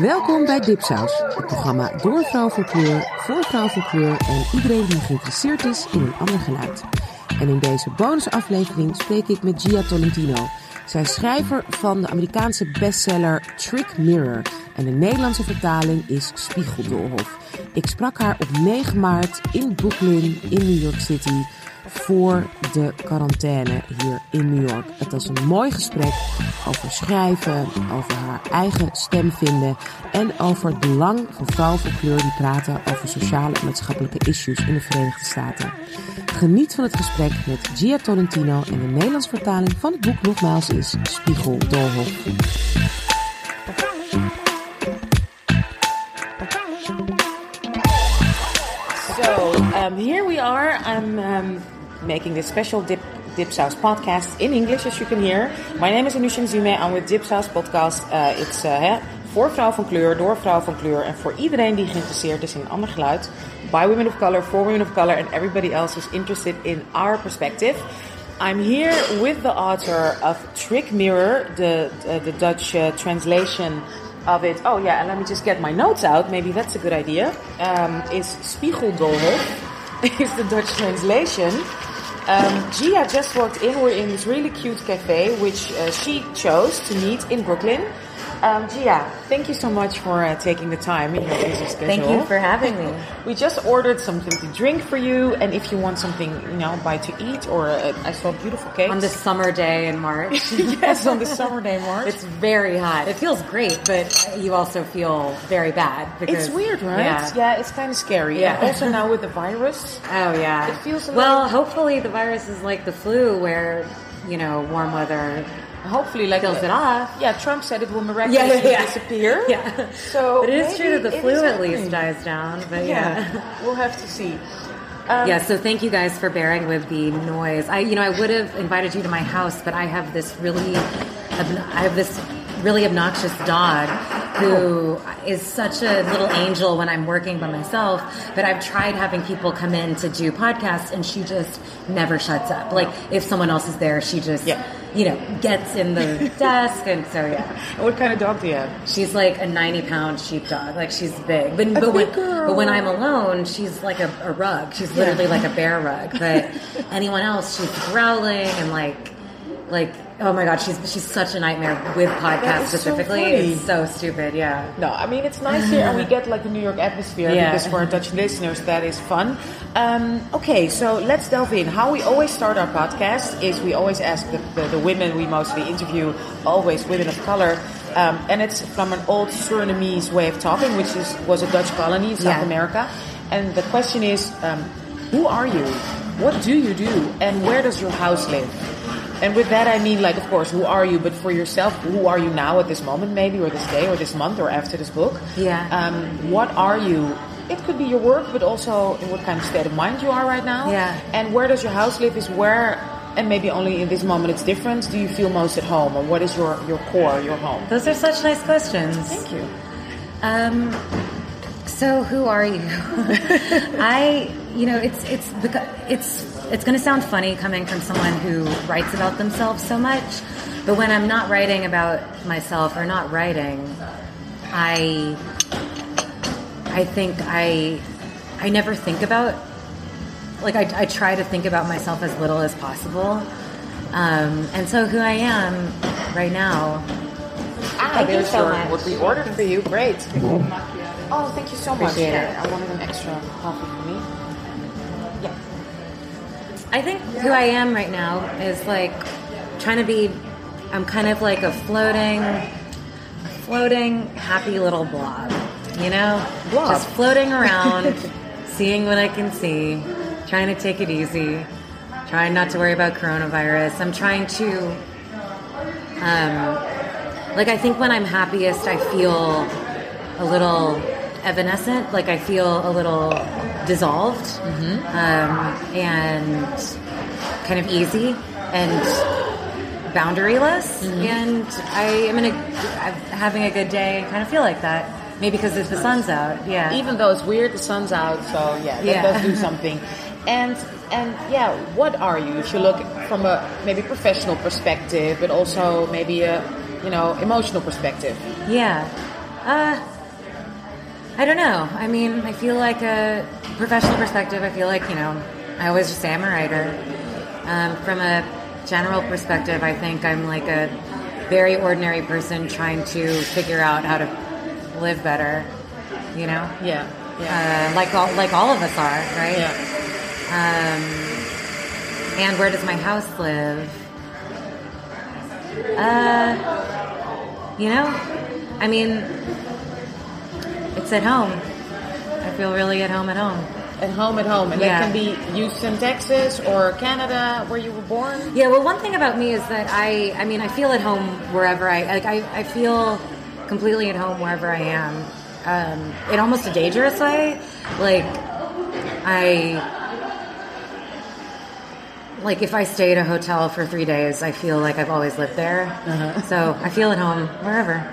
Welkom bij Dipsaus, het programma door vrouw voor kleur, voor vrouw voor kleur en iedereen die geïnteresseerd is in een ander geluid. En in deze bonusaflevering spreek ik met Gia Tolentino. Zij is schrijver van de Amerikaanse bestseller Trick Mirror en de Nederlandse vertaling is Spiegeldoolhof. Ik sprak haar op 9 maart in Brooklyn in New York City voor de quarantaine hier in New York. Het was een mooi gesprek over schrijven, over haar eigen stem vinden en over het belang van vrouwen van kleur die praten over sociale en maatschappelijke issues in de Verenigde Staten. Geniet van het gesprek met Gia Tolentino en de Nederlandse vertaling van het boek nogmaals is Spiegel Doolhof. So um, here we are. I'm um, making this special Dip Dipsaus podcast in English, as you can hear. My name is Anusha Nzume. I'm with Dipsaus podcast. Uh, it's uh, voor vrouw van kleur, door vrouw van kleur en voor iedereen die geïnteresseerd is in een ander geluid. By women of color, for women of color, and everybody else who's interested in our perspective. I'm here with the author of Trick Mirror, the uh, the Dutch uh, translation of it. Oh yeah, and let me just get my notes out. Maybe that's a good idea. Um, is Spiegeldolhof is the Dutch translation. Um, Jia just walked in. We're in this really cute cafe, which uh, she chose to meet in Brooklyn. Um, Jia, thank you so much for uh, taking the time in your busy schedule. Thank you for having me. We just ordered something to drink for you, and if you want something, you know, buy to eat, or uh, I saw a beautiful cakes On this summer day in March. yes, on the summer day March. It's very hot. It feels great, but you also feel very bad. Because, It's weird, right? Yeah. it's kind of scary. Yeah. And also now with the virus. Oh, yeah. It feels a well, hopefully the virus is like the flu where, you know, warm weather Hopefully, like kills it off. Yeah, Trump said it will miraculously Yeah, yeah, yeah. disappear. Yeah. So, But it is true that the flu at least dies down. But yeah. Yeah, we'll have to see. Um, Yeah, so thank you guys for bearing with the noise. I, you know, I would have invited you to my house, but I have this really, I have this really obnoxious dog who is such a little angel when I'm working by myself. But I've tried having people come in to do podcasts, and she just never shuts up. Like if someone else is there, she just, Yeah. You know, gets in the desk, and so yeah. What kind of dog do you have? She's like a 90 pound sheepdog. Like she's big. But, but, when, but when I'm alone, she's like a, a rug. She's literally like a bear rug. But anyone else, she's growling and like, like, oh my God, she's, she's such a nightmare with podcasts so specifically. funny. it's so stupid. Yeah. No, I mean it's nice here, and we get like the New York atmosphere Yeah. because for our Dutch listeners that is fun. Um, okay, so let's delve in. How we always start our podcast is we always ask the, the, the women we mostly interview, always women of color, um, and it's from an old Surinamese way of talking, which is was a Dutch colony in South Yeah. America. And the question is, um, who are you? What do you do? And where does your house live? And with that, I mean, like, of course, who are you? But for yourself, who are you now at this moment, maybe, or this day, or this month, or after this book? Yeah. Um, what are you? It could be your work, but also in what kind of state of mind you are right now. Yeah. And where does your house live? Is where, and maybe only in this moment it's different. Do you feel most at home, or what is your your core, your home? Those are such nice questions. Thank you. Um, so who are you? I, you know, it's it's because it's it's going to sound funny coming from someone who writes about themselves so much, but when I'm not writing about myself or not writing, I I think I I never think about like I, I try to think about myself as little as possible. Um, and so who I am right now Ah, Thank you so much. what we ordered for you. Great. Oh, thank you so much. Appreciate Yeah, it. I wanted an extra coffee for me. I think who I am right now is like trying to be. I'm kind of like a floating, floating happy little blob. You know, Blob. just floating around, seeing what I can see, trying to take it easy, trying not to worry about coronavirus. I'm trying to, um, like I think when I'm happiest, I feel a little evanescent. Like I feel a little dissolved um, and kind of easy and boundaryless. And I am in a I'm having a good day and kind of feel like that. Maybe because the sun's out. Yeah. Even though it's weird, the sun's out, so yeah, that Yeah. does do something. And and yeah, what are you? If you look from a maybe professional perspective, but also maybe a you know, emotional perspective? Yeah. Uh, I don't know. I mean, I feel like a professional perspective. I feel like you know, I always just say I'm a writer. Um, from a general perspective, I think I'm like a very ordinary person trying to figure out how to live better. You know. Yeah. Yeah. Uh, like all like all of us are, right? yeah. Um, and where does my house live? Uh, you know, I mean, it's at home. I feel really at home at home. At home, at home, and Yeah. that can be Houston, Texas, or Canada, where you were born. Yeah, well, one thing about me is that I, I mean, I feel at home wherever I, like, I, I feel completely at home wherever I am. Um, in almost a dangerous way. Like, I, like, if I stay at a hotel for three days, I feel like I've always lived there. So I feel at home wherever.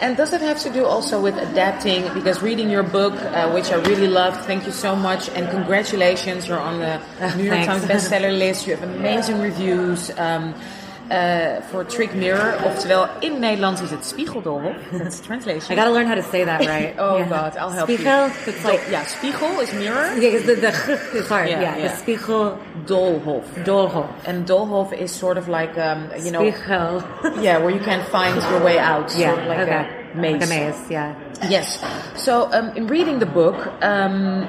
And does it have to do also with adapting? Because reading your book, uh, which I really loved, thank you so much, and congratulations, you're on the New York. Times bestseller list. You have amazing reviews. Um, uh, for Trick Mirror, oftewel in Nederlands is het Spiegeldolhof. That's translation. I gotta learn how to say that right. Oh Yeah. God, I'll help Spiegel, you. It's like, yeah, Spiegel is mirror. yeah, the, the g is hard. Yeah, Yeah, yeah. Spiegel Doolhof. Doolhof. And Doolhof is sort of like um, you know, Spiegel. yeah, where you can find your way out. yeah, sort of like okay. a maze. Like a maze, yeah. Yes. So, um, in reading the book, um,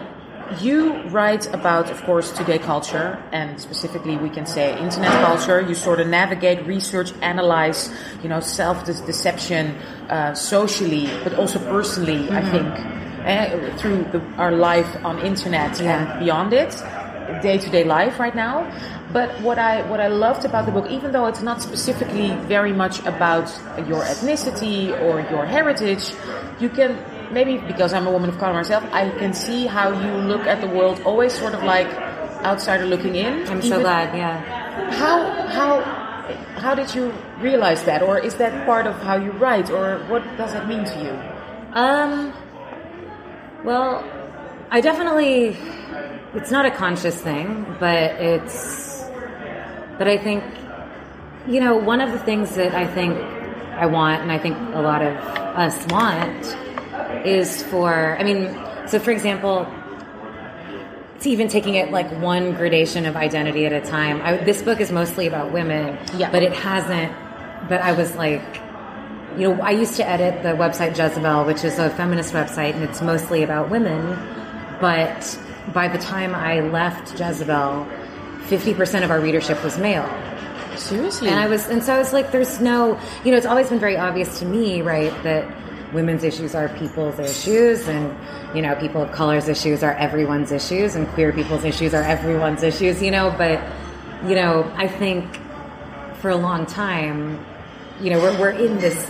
you write about, of course, today culture, and specifically, we can say internet culture. You sort of navigate, research, analyze, you know, self deception uh, socially, but also personally. I think eh, through the, our life on internet Yeah. and beyond it, day to day life right now. But what I what I loved about the book, even though it's not specifically very much about your ethnicity or your heritage, you can maybe because I'm a woman of color myself, I can see how you look at the world always sort of like outsider looking in. I'm so glad, yeah. How how how did you realize that, or is that part of how you write, or what does that mean to you? Um, well, I definitely, it's not a conscious thing, but it's, but I think, you know, one of the things that I think I want, and I think a lot of us want, is for, I mean, so for example, it's even taking it like one gradation of identity at a time. I, this book is mostly about women, Yeah. but it hasn't. But I was like, you know, I used to edit the website Jezebel, which is a feminist website, and it's mostly about women. But by the time I left Jezebel, fifty percent of our readership was male. Seriously, And I was, and so I was like, there's no, you know, it's always been very obvious to me, right, that women's issues are people's issues, and you know, people of color's issues are everyone's issues, and queer people's issues are everyone's issues, you know. But you know, I think for a long time, you know, we're we're in this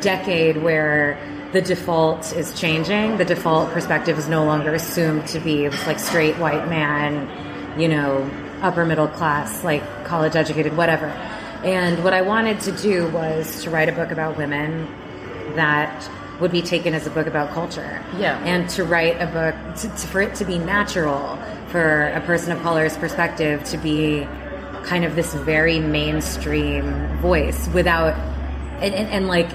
decade where the default is changing. The default perspective is no longer assumed to be like straight white man, you know, upper middle class, like college educated, whatever. And what I wanted to do was to write a book about women that would be taken as a book about culture. Yeah. And to write a book, to, to, for it to be natural for a person of color's perspective to be kind of this very mainstream voice without, and, and, and like,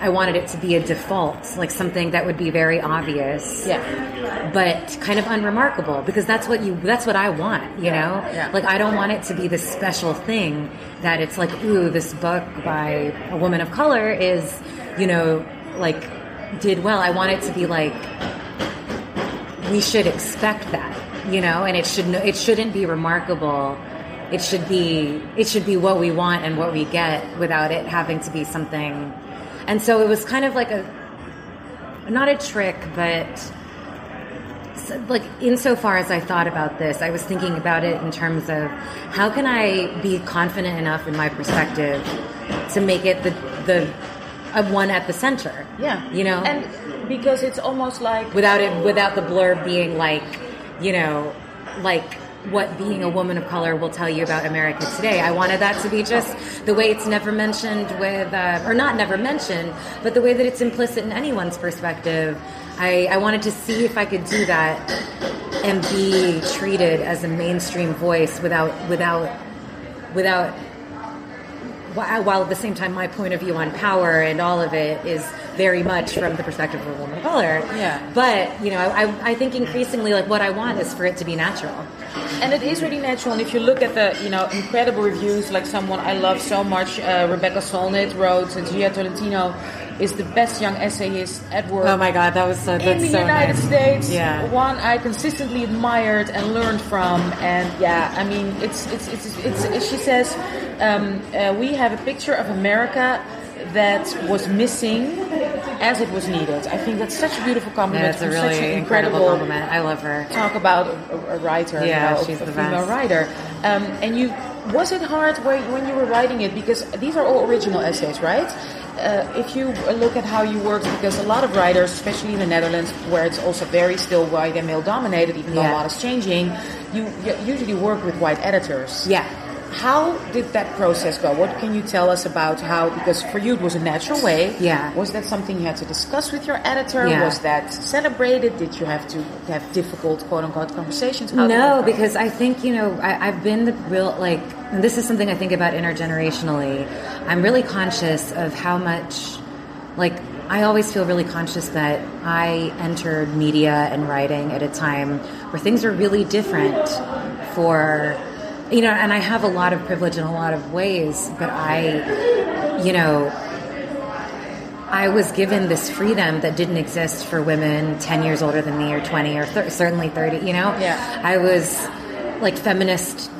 I wanted it to be a default, like something that would be very obvious yeah, but kind of unremarkable because that's what you that's what I want, you know? yeah. Like I don't want it to be this special thing that it's like, ooh, this book by a woman of color is, you know, like did well. I want it to be like we should expect that, you know, and it should it shouldn't be remarkable. It should be it should be what we want and what we get without it having to be something. And so it was kind of like a not a trick, but like insofar as I thought about this, I was thinking about it in terms of how can I be confident enough in my perspective to make it the the uh, one at the center. yeah. you know, and because it's almost like without it without the blur being like, you know, like what being a woman of color will tell you about America today. I wanted that to be just the way it's never mentioned with, uh, or not never mentioned, but the way that it's implicit in anyone's perspective. I, I wanted to see if I could do that and be treated as a mainstream voice without without without while at the same time, my point of view on power and all of it is very much from the perspective of a woman of color. Yeah. But you know, I, I think increasingly, like what I want is for it to be natural. And it is really natural. And if you look at the, you know, incredible reviews, like someone I love so much, uh, Rebecca Solnit wrote, and Jia Tolentino is the best young essayist at work. Oh my God, that was so. in That's the so United nice. States, Yeah. one I consistently admired and learned from, and yeah, I mean, it's it's it's, it's, it's she says um, uh, we have a picture of America that was missing as it was needed. I think that's such a beautiful compliment. Yeah, it's a really such an incredible compliment. I love her. talk about a, a writer, Yeah, you know, she's a the female best. writer. Um, and you, was it hard when you were writing it? Because these are all original essays, right? Uh, if you look at how you worked, because a lot of writers, especially in the Netherlands, where it's also very still white and male dominated, even though a lot is changing, you, you usually work with white editors. Yeah. How did that process go? What can you tell us about how? Because for you it was a natural way. Yeah. Was that something you had to discuss with your editor? Yeah. Was that celebrated? Did you have to have difficult quote unquote conversations? How No, because I think you know I, I've been the real like. And this is something I think about intergenerationally. I'm really conscious of how much, like, I always feel really conscious that I entered media and writing at a time where things are really different for, you know, and I have a lot of privilege in a lot of ways, but I, you know, I was given this freedom that didn't exist for women 10 years older than me or 20 or thir- certainly 30, you know? Yeah. I was like feminist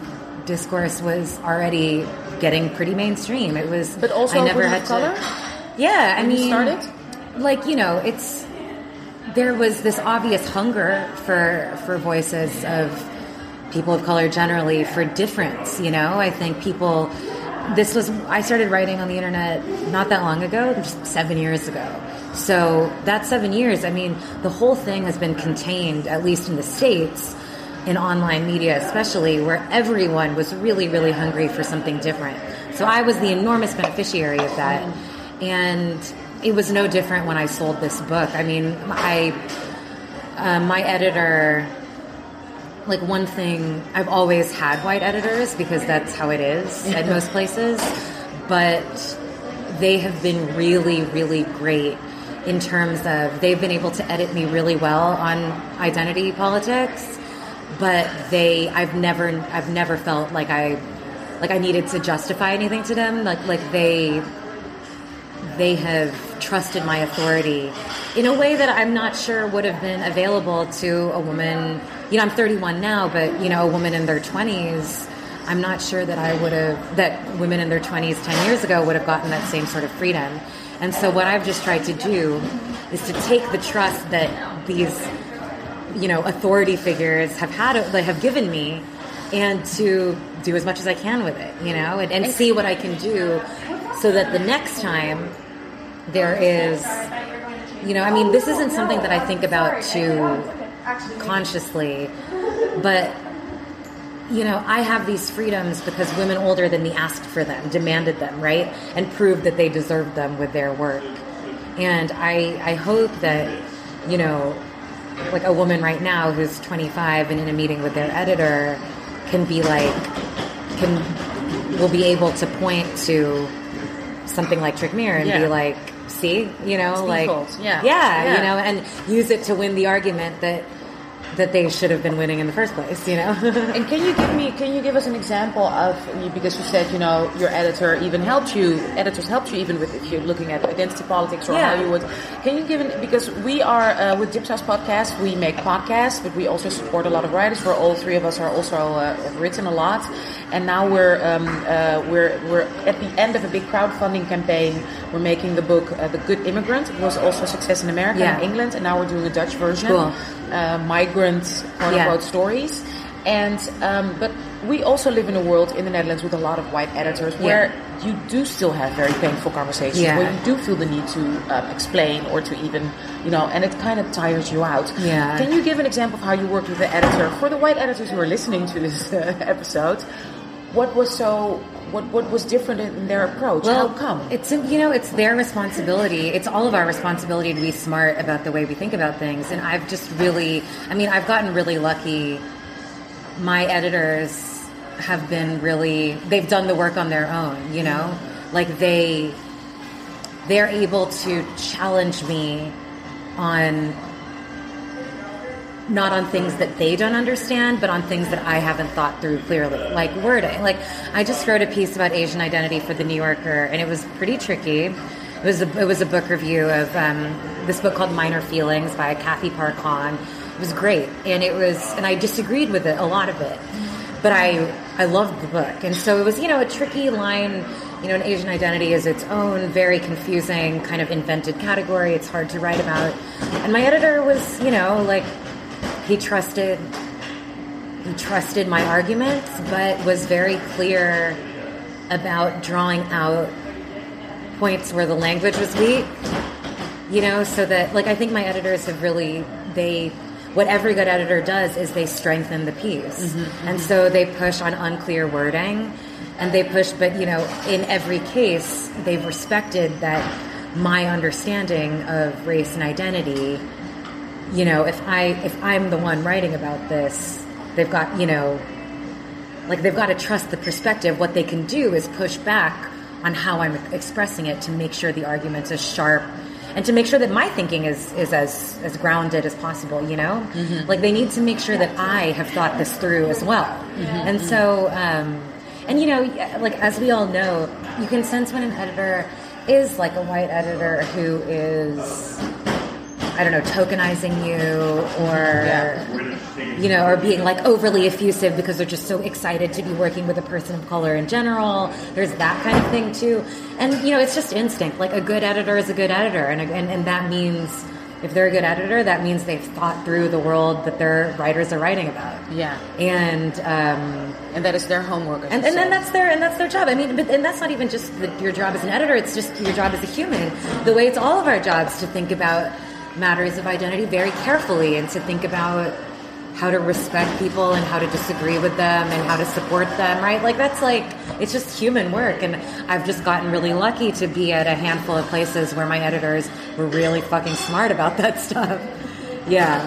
discourse was already getting pretty mainstream. It was But also I never had to color? Yeah, I When you mean started? like, you know, it's there was this obvious hunger for for voices of people of color generally for difference, you know? I think people this was I started writing on the internet not that long ago, just 7 years ago. So, that 7 years, I mean, the whole thing has been contained at least in the states in online media especially where everyone was really really hungry for something different. So, I was the enormous beneficiary of that. And it was no different when I sold this book. I mean, I uh, my editor like one thing I've always had white editors because that's how it is at most places, but they have been really, really great in terms of they've been able to edit me really well on identity politics, but they I've never I've never felt like I like I needed to justify anything to them. Like like they they have trusted my authority in a way that I'm not sure would have been available to a woman. You know, I'm 31 now, but you know, a woman in their 20s, I'm not sure that I would have that women in their 20s 10 years ago would have gotten that same sort of freedom. And so what I've just tried to do is to take the trust that these you know authority figures have had they have given me and to do as much as I can with it, you know, and, and see what I can do so that the next time there is, you know, I mean, this isn't something that I think about too consciously, but you know, I have these freedoms because women older than me asked for them, demanded them, right? And proved that they deserved them with their work. And I, I hope that, you know, like a woman right now who's 25 and in a meeting with their editor can be like, can, will be able to point to something like Trick Mirror and Yeah. be like, see, you know, like, yeah. yeah, Yeah. you know, and use it to win the argument that, that they should have been winning in the first place, you know? And can you give me, can you give us an example of, because you said, you know, your editor even helped you, editors helped you even with, if you're looking at identity politics or Yeah. how you would, can you give an, because we are, uh, with Dipsaus Podcast, we make podcasts, but we also support a lot of writers, where all three of us are also, uh, have written a lot. And now we're, um, uh, we're, we're at the end of a big crowdfunding campaign. We're making the book, uh, The Good Immigrant. It was also a success in America Yeah. and England, and now we're doing a Dutch version. Cool. Uh, migrant, quote Yeah. unquote, stories. And um, but we also live in a world in the Netherlands with a lot of white editors where you do still have very painful conversations Yeah. where you do feel the need to um, explain or to even you know, and it kind of tires you out. Yeah. Can you give an example of how you worked with the editor for the white editors who are listening to this uh, episode? What was so? What what was different in their approach? how come? It's you know it's their responsibility. It's all of our responsibility to be smart about the way we think about things. And I've just really, I mean, I've gotten really lucky. My editors have been really they've done the work on their own. You know, like they they're able to challenge me on not on things that they don't understand, but on things that I haven't thought through clearly, like wording. Like I just wrote a piece about Asian identity for the New Yorker, and it was pretty tricky. It was a, it was a book review of um, this book called Minor Feelings by Cathy Park. It was great, and it was, and I disagreed with it a lot of it, but I I loved the book, and so it was you know a tricky line. You know, an Asian identity is its own very confusing kind of invented category. It's hard to write about, and my editor was you know like he trusted he trusted my arguments, but was very clear about drawing out points where the language was weak. You know, so that like I think my editors have really they what every good editor does is they strengthen the piece. Mm-hmm, and mm-hmm. so they push on unclear wording and they push but you know, in every case they've respected that my understanding of race and identity you know, if I if I'm the one writing about this, they've got you know, like they've got to trust the perspective. What they can do is push back on how I'm expressing it to make sure the argument's as sharp and to make sure that my thinking is is as as grounded as possible. You know, mm-hmm. like they need to make sure that I have thought this through as well. Mm-hmm. And so, um, and you know, like as we all know, you can sense when an editor is like a white editor who is I don't know, tokenizing you or, yeah. you know, or being like overly effusive because they're just so excited to be working with a person of color in general. There's that kind of thing too. And, you know, it's just instinct. Like a good editor is a good editor. And, and, and that means if they're a good editor, that means they've thought through the world that their writers are writing about. Yeah, and um, and that is their homework. And, and then that's their and that's their job. I mean, but and that's not even just the, your job as an editor. It's just your job as a human. The way it's all of our jobs to think about matters of identity very carefully and to think about how to respect people and how to disagree with them and how to support them, right? Like that's like it's just human work and I've just gotten really lucky to be at a handful of places where my editors were really fucking smart about that stuff. Yeah.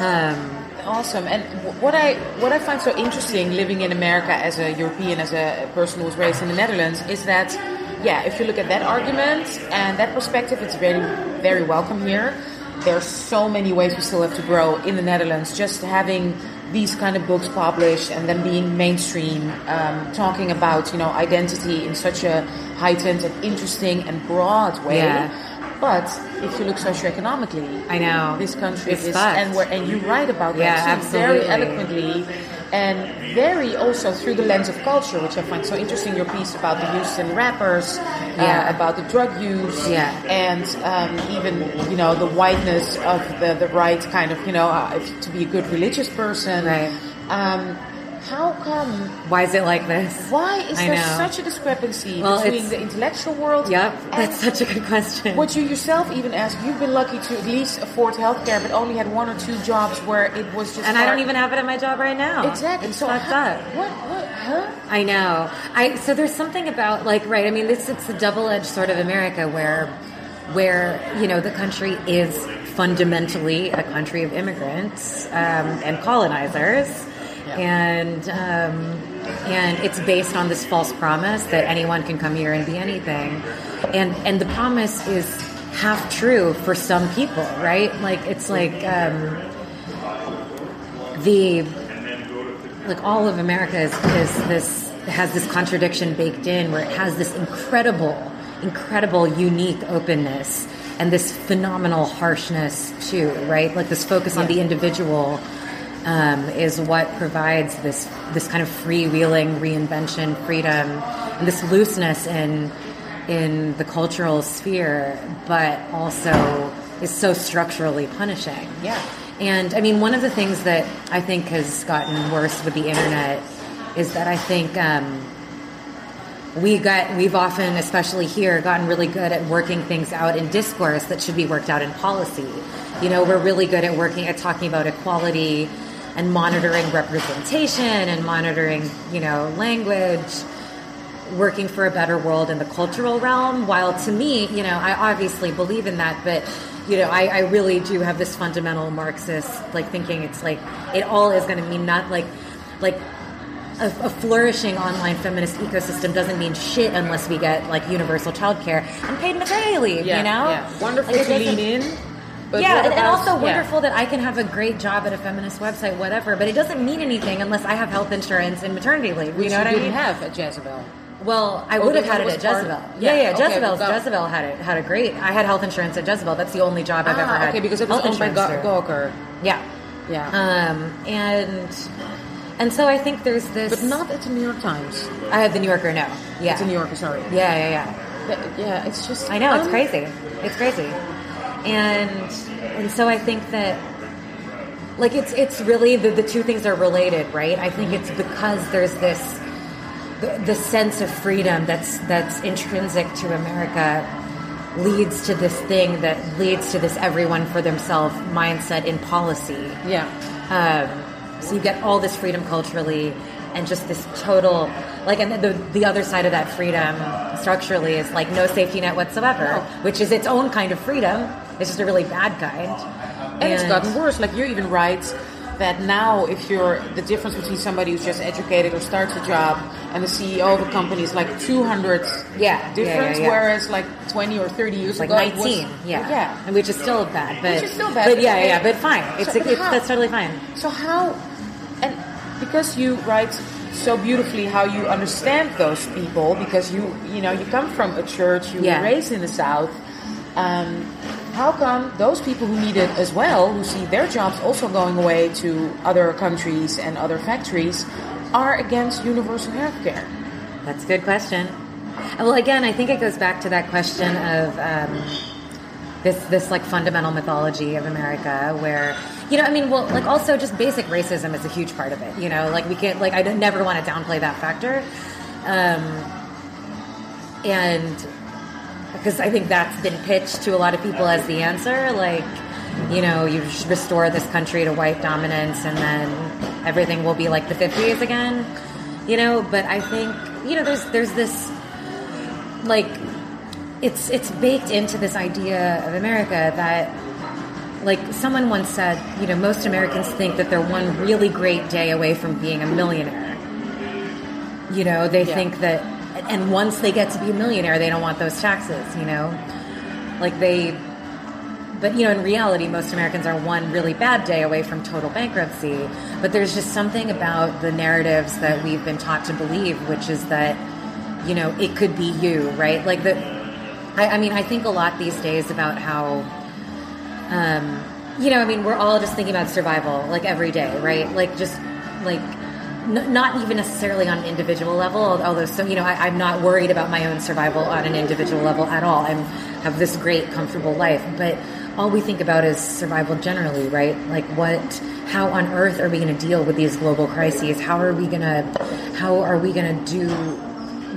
Um, awesome. And what I what I find so interesting living in America as a European, as a person who was raised in the Netherlands, is that yeah, if you look at that argument and that perspective, it's very very welcome here there's so many ways we still have to grow in the Netherlands. Just having these kind of books published and then being mainstream, um, talking about you know identity in such a heightened and interesting and broad way. Yeah. But if you look socioeconomically, I know this country it's is, fucked. and where and you write about yeah, that absolutely. very eloquently and very also through the lens of culture, which I find so interesting. Your piece about the Houston rappers, uh, yeah. uh, about the drug use, yeah. and um, even you know the whiteness of the the right kind of you know uh, to be a good religious person. Right. Um, how come? Why is it like this? Why is I there know. such a discrepancy Well, between the intellectual world? Yep, that's such a good question. What you yourself even ask, you've been lucky to at least afford healthcare, but only had one or two jobs where it was just. and I don't even have it at my job right now. Exactly. It's so fucked how- up. What? What? Huh? I know. I so there's something about like right. I mean, this it's a double-edged sort of America where where you know the country is fundamentally a country of immigrants um, and colonizers, and um, and it's based on this false promise that anyone can come here and be anything, and and the promise is half true for some people, right? Like it's like um, the like all of America is, is this has this contradiction baked in where it has this incredible, incredible, unique openness and this phenomenal harshness too, right? Like this focus on the individual um, is what provides this this kind of freewheeling reinvention, freedom, and this looseness in in the cultural sphere, but also is so structurally punishing. Yeah. And I mean, one of the things that I think has gotten worse with the internet is that I think um, we got we've often, especially here, gotten really good at working things out in discourse that should be worked out in policy. You know, we're really good at working at talking about equality and monitoring representation and monitoring, you know, language working for a better world in the cultural realm. While to me, you know, I obviously believe in that, but you know, I, I really do have this fundamental Marxist like thinking. It's like it all is going to mean not like like a, a flourishing online feminist ecosystem doesn't mean shit unless we get like universal childcare and paid maternity leave. Yeah, you know, yeah. Wonderful Like, to lean in. But yeah, and, and also yeah. wonderful that I can have a great job at a feminist website, whatever. But it doesn't mean anything unless I have health insurance and maternity leave. Which you know what I mean? have at Jezebel. Well, I Oh, would have had it at part- Jezebel. Yeah, Yeah, yeah, okay, Jezebel. but- Jezebel had it had a great. I had health insurance at Jezebel. That's the only job I've ever Ah, had. okay, because it was health owned by insurance Go- through. Gawker. Yeah. Yeah. Um, and and so I think there's this. but not at the New York Times. I have the New Yorker. No. Yeah. It's a New Yorker, sorry. Yeah, yeah, yeah. But, yeah, it's just. I know it's um, crazy. It's crazy, and and so I think that like it's it's really the, the two things are related, right? I think it's because there's this the, the sense of freedom that's that's intrinsic to America leads to this thing that leads to this everyone for themselves mindset in policy. Yeah. Um, so you get all this freedom culturally, and just this total like, and the the other side of that freedom structurally is like no safety net whatsoever, which is its own kind of freedom. It's just a really bad kind. And, it's gotten worse. Like you even write that now, if you're the difference between somebody who's just educated or starts a job and the CEO of a company is like 200 Yeah, yeah, difference, yeah, yeah. whereas like 20 or 30 years like ago, it was- 19, yeah, yeah. and which is still bad, but Which is still bad, But but yeah, it- yeah, but fine. It's, So it's how- that's totally fine. So how, and because you write so beautifully how you understand those people, because you you know you come from a church, you Yeah. were raised in the South. Um, how come those people who need it as well, who see their jobs also going away to other countries and other factories, are against universal health care? That's a good question. Uh, Well, again, I think it goes back to that question of um, this this like fundamental mythology of America, where you know, I mean, well, like also just basic racism is a huge part of it. You know, like we can't like I never want to downplay that factor, um, and because I think that's been pitched to a lot of people as the answer, like. You know, you restore this country to white dominance, and then everything will be like the '50s again. You know, but I think you know, there's there's this like it's it's baked into this idea of America that like someone once said, you know, most Americans think that they're one really great day away from being a millionaire. You know, they Yeah. think that and once they get to be a millionaire, they don't want those taxes, you know? Like they but you know, in reality, most Americans are one really bad day away from total bankruptcy. But there's just something about the narratives that we've been taught to believe, which is that you know it could be you, right? Like the, I, I mean, I think a lot these days about how, um, you know, I mean, we're all just thinking about survival, like every day, right? Like just like. N- Not even necessarily on an individual level, although so you know I, I'm not worried about my own survival on an individual level at all. I have this great, comfortable life, but all we think about is survival generally, right? Like what, how on earth are we going to deal with these global crises? How are we going to, how are we going to do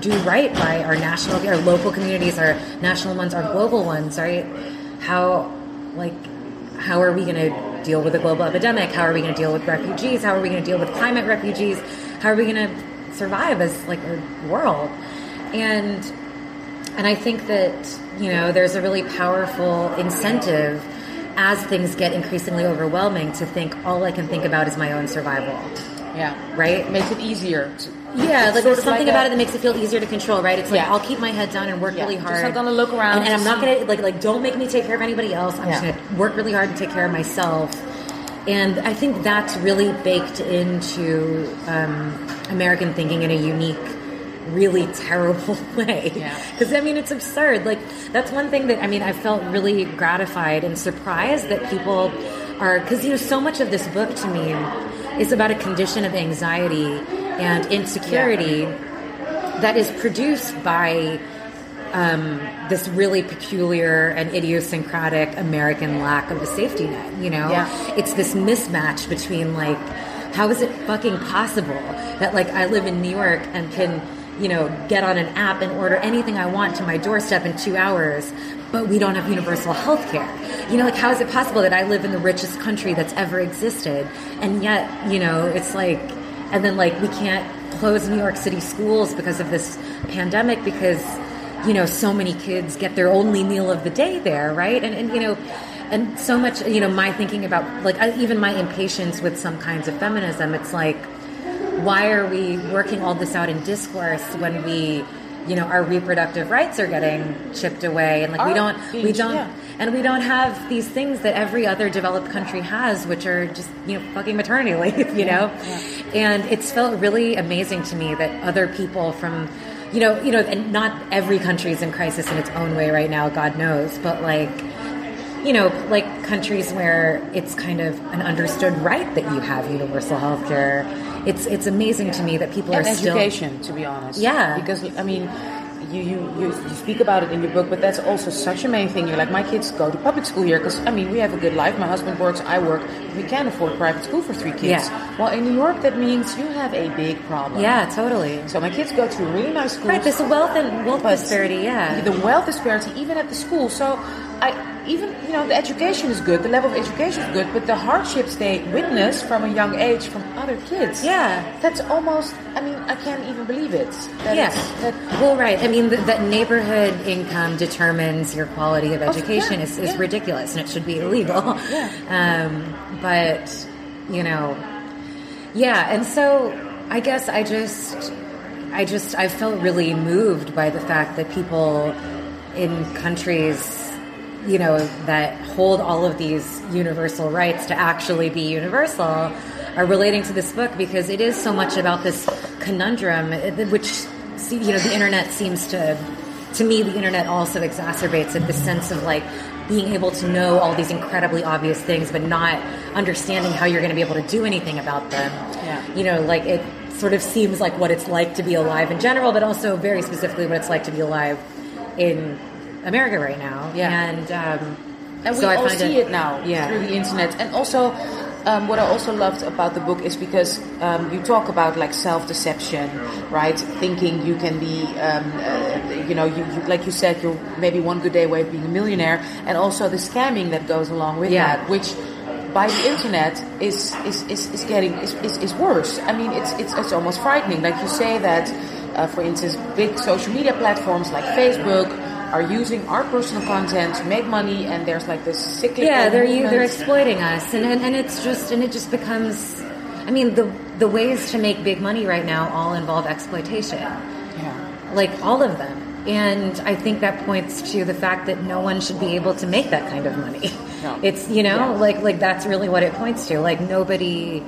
do right by our national, our local communities, our national ones, our global ones, right? How, like, how are we going to deal with a global epidemic? How are we going to deal with refugees? How are we going to deal with climate refugees? How are we going to survive as like a world? And and I think that, you know, there's a really powerful incentive as things get increasingly overwhelming to think all I can think about is my own survival, Yeah. right? Makes it easier. To, Yeah, like there's something like about a- it that makes it feel easier to control, right? It's like Yeah. I'll keep my head down and work Yeah, really just hard. not gonna look around and, and I'm not gonna like like don't make me take care of anybody else. I'm just gonna work really hard and take care of myself. And I think that's really baked into um, American thinking in a unique, really terrible way. Yeah. Because I mean, it's absurd. Like that's one thing that I mean, I felt really gratified and surprised that people are because you know so much of this book to me is about a condition of anxiety and insecurity that is produced by um, this really peculiar and idiosyncratic American lack of a safety net. You know, Yeah. it's this mismatch between like, how is it fucking possible that like I live in New York and can you know get on an app and order anything I want to my doorstep in two hours, but we don't have universal health care. You know, like how is it possible that I live in the richest country that's ever existed, and yet you know it's like, and then like we can't close New York City schools because of this pandemic because you know so many kids get their only meal of the day there right and, and you know and so much you know my thinking about like I, even my impatience with some kinds of feminism it's like why are we working all this out in discourse when we you know our reproductive rights are getting chipped away and like we don't we don't yeah. And we don't have these things that every other developed country has which are just you know fucking maternity leave you know and it's felt really amazing to me that other people from you know you know and not every country is in crisis in its own way right now god knows but like you know, like countries where it's kind of an understood right that you have universal health care. It's it's amazing to me that people and are still education, to be honest. Yeah. Because I mean, you, you you you speak about it in your book, but that's also such a main thing. You're like, my kids go to public school here because I mean, we have a good life. My husband works, I work. We can't afford private school for three kids. Yeah. Well, in New York, that means you have a big problem. Yeah, totally. So my kids go to a really nice schools. Right, there's a wealth and wealth disparity, yeah. The wealth disparity, even at the school. So, I even you know the education is good, the level of education is good, but the hardships they witness from a young age from other kids. Yeah. that's almost. I mean, I can't even believe it. That it's- that well, right. I mean, th- that neighborhood income determines your quality of Of- education yeah, is, is yeah. ridiculous, and it should be illegal. Yeah. Um, but you know, yeah. And so, I guess I just, I just, I felt really moved by the fact that people in countries, you know, that hold all of these universal rights to actually be universal are relating to this book because it is so much about this conundrum, eh, which, you know, the internet seems to, to me, the internet also exacerbates it, the sense of like being able to know all these incredibly obvious things, but not understanding how you're going to be able to do anything about them. Yeah. You know, like it sort of seems like what it's like to be alive in general, but also very specifically what it's like to be alive in America right now. Yeah. And um, and we so all see it, now Yeah. through the internet. And also, um, what I also loved about the book is because um, you talk about like self-deception, right? Thinking you can be, um, uh, you know, you, you, like you said, you're maybe one good day away of being a millionaire, and also the scamming that goes along with Yeah. that, which by the internet is is, is, is getting is, is, is worse. I mean, it's it's it's almost frightening. Like you say that, uh, for instance, big social media platforms like Facebook are using our personal content to make money, and there's like this cyclical yeah, they're you, they're exploiting us, and, and and it's just and it just becomes. I mean, the the ways to make big money right now all involve exploitation. Yeah. like all of them. And I think that points to the fact that no one should be able to make that kind of money. No. It's you know Yeah. like like that's really what it points to. Like nobody,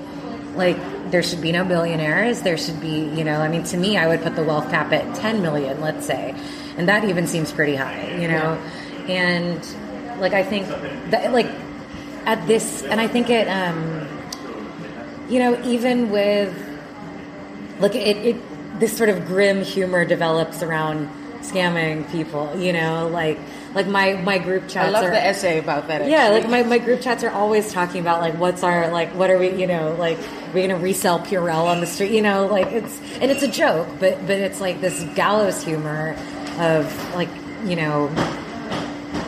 like there should be no billionaires. There should be you know I mean to me I would put the wealth cap at ten million, let's say, and that even seems pretty high. You know, and like I think that like at this and I think it um you know even with like it, it this sort of grim humor develops around scamming people you know like like my my group chats I love are, the essay about that. yeah like my, my group chats are always talking about like what's our like what are we you know like we're gonna resell purell on the street you know like it's and it's a joke but but it's like this gallows humor of like you know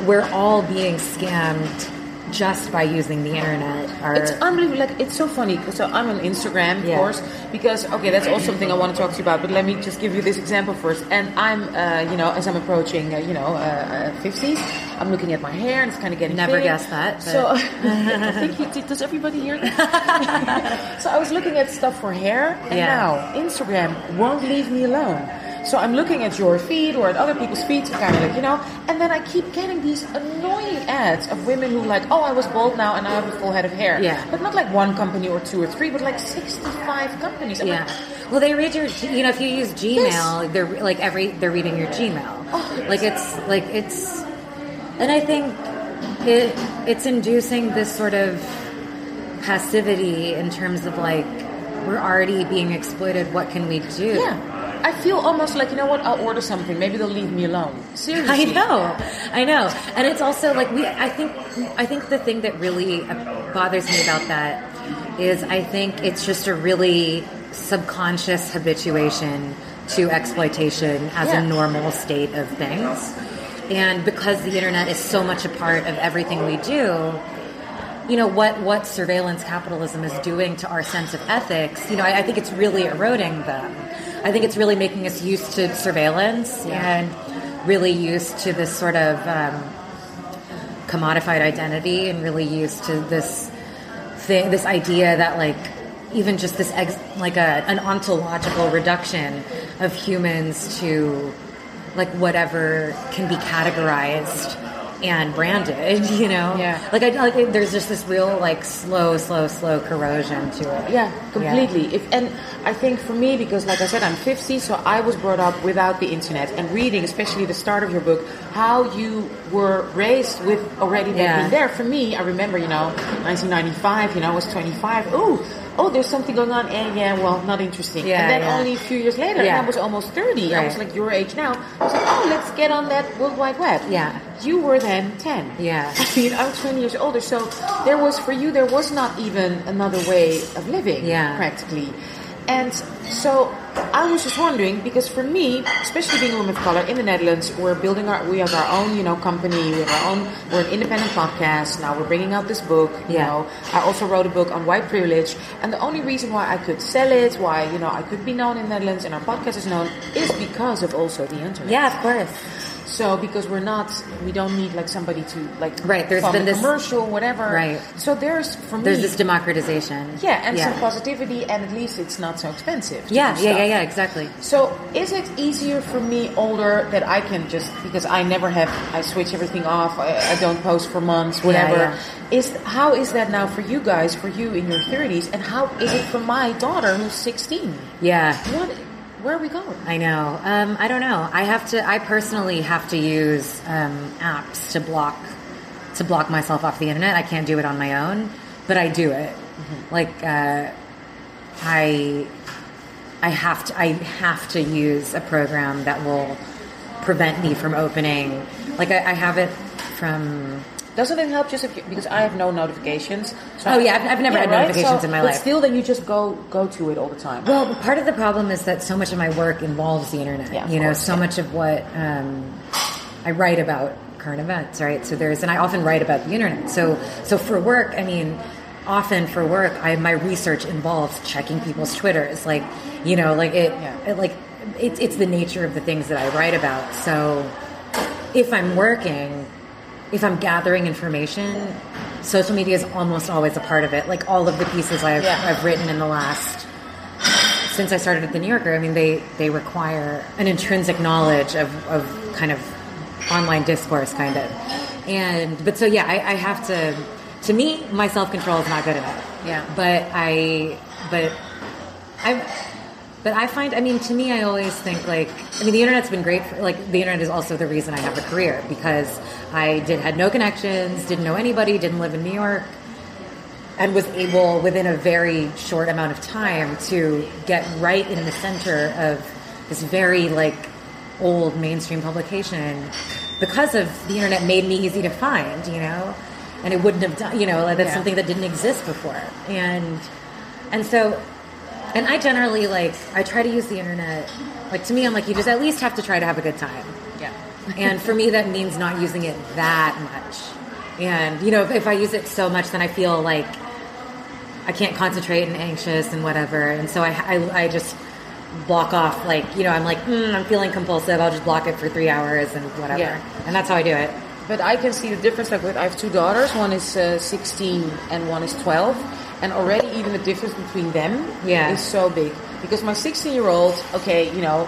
we're all being scammed just by using the internet or It's unbelievable. Like it's so funny. So I'm on Instagram, of Yeah. course, because okay, that's also something I want to talk to you about. But let me just give you this example first. And I'm, uh, you know, as I'm approaching, uh, you know, uh, uh, 50s, I'm looking at my hair and it's kind of getting Never guess that, but- So I think you did. Does everybody hear that? so I was looking at stuff for hair, and Yeah. now Instagram won't leave me alone. So I'm looking at your feed or at other people's feeds, kind of like you know, and then I keep getting these annoying ads of women who like, oh, I was bald now and I have a full head of hair. Yeah. But not like one company or two or three, but like 65 companies. I'm Yeah. like, Well, they read your, you know, if you use Gmail, they're like every, they're reading your Gmail. Oh, like it's, like it's, and I think it, it's inducing this sort of passivity in terms of like, we're already being exploited. What can we do? yeah. I feel almost like, you know what, I'll order something. Maybe they'll leave me alone. Seriously. I know, I know, and it's also like we. I think, I think the thing that really bothers me about that is I think it's just a really subconscious habituation to exploitation as Yeah. a normal state of things, and because the internet is so much a part of everything we do. You know what? What surveillance capitalism is doing to our sense of ethics? You know, I, I think it's really eroding them. I think it's really making us used to surveillance and really used to this sort of um, commodified identity and really used to this thing, this idea that like even just this ex- like a an ontological reduction of humans to like whatever can be categorized and branded, you know? Yeah. Like I like there's just this real like slow, slow, slow corrosion to it. Yeah, completely. If and I think for me, because like I said, I'm 50, so I was brought up without the internet and reading, especially the start of your book, how you were raised with already that Yeah. being there. For me, I remember, you know, 1995, you know, I was 25. Ooh, oh, there's something going on, and yeah, well, not interesting. Yeah, and then yeah. only a few years later, Yeah. I was almost 30. I was like your age now. I was like, oh, let's get on that World Wide Web. Yeah. You were then 10. Yeah. I mean, I'm 20 years older, so there was for you there was not even another way of living, Yeah. practically. And so I was just wondering because for me, especially being a woman of color in the Netherlands, we're building our we have our own you know company, we have our own we're an independent podcast. Now we're bringing out this book. You Yeah. know, I also wrote a book on white privilege, and the only reason why I could sell it, why you know I could be known in the Netherlands and our podcast is known, is because of also the internet. Yeah, of course. So because we're not, we don't need like somebody to like Right, there's been this- commercial, whatever. Right. So there's for me, There's this democratization. yeah, and yeah. some positivity, and at least it's not so expensive. Yeah, yeah, yeah, yeah, exactly. So is it easier for me older that I can just because I never have I switch everything off I, I don't post for months whatever yeah. is how is that now for you guys for you in your 30s and how is it for my daughter who's 16 Yeah. what where are we going I know. Um, I don't know. I have to. I personally have to use um, apps to block to block myself off the internet. I can't do it on my own, but I do it. Like uh, I, I have to. I have to use a program that will prevent me from opening. Like I, I have it from. Doesn't it help just if you, because I have no notifications so Oh, yeah, I've- I've never had notifications in my but life. still then you just go go to it all the time Well, part of the problem is that so much of my work involves the internet. Yeah, you know, course, so yeah. much of what um, I write about current events, right? So there's, and I often write about the internet. So, so for work, I mean, often for work, I my research involves checking people's Twitters, like, you know, like it, Yeah. it like it's it's the nature of the things that I write about. So, if I'm working, if I'm gathering information, social media is almost always a part of it. Like all of the pieces I've, Yeah. I've written in the last since I started at the New Yorker, I mean, they they require an intrinsic knowledge of, of kind of online discourse, kind of. And but so yeah, I, I have to. To me, my self control is not good enough. Yeah. But I, but I, but I find, I mean, to me, I always think like, I mean, the internet's been great. For, like, the internet is also the reason I have a career because I did had no connections, didn't know anybody, didn't live in New York, and was able within a very short amount of time to get right in the center of this very like old mainstream publication because of the internet made me easy to find you know and it wouldn't have done you know like that's Yeah. something that didn't exist before and and so and i generally like i try to use the internet like to me i'm like you just at least have to try to have a good time. Yeah. And for me that means not using it that much. And you know if, if i use it so much then i feel like i can't concentrate and anxious and whatever. And so i i, I just block off like you know i'm like mm, i'm feeling compulsive. I'll just block it for three hours and whatever. Yeah. and that's how i do it. But I can see the difference. Like with, I have two daughters. One is uh, 16 and one is 12, and already even the difference between them Yeah. is so big. Because my 16 year old, okay, you know,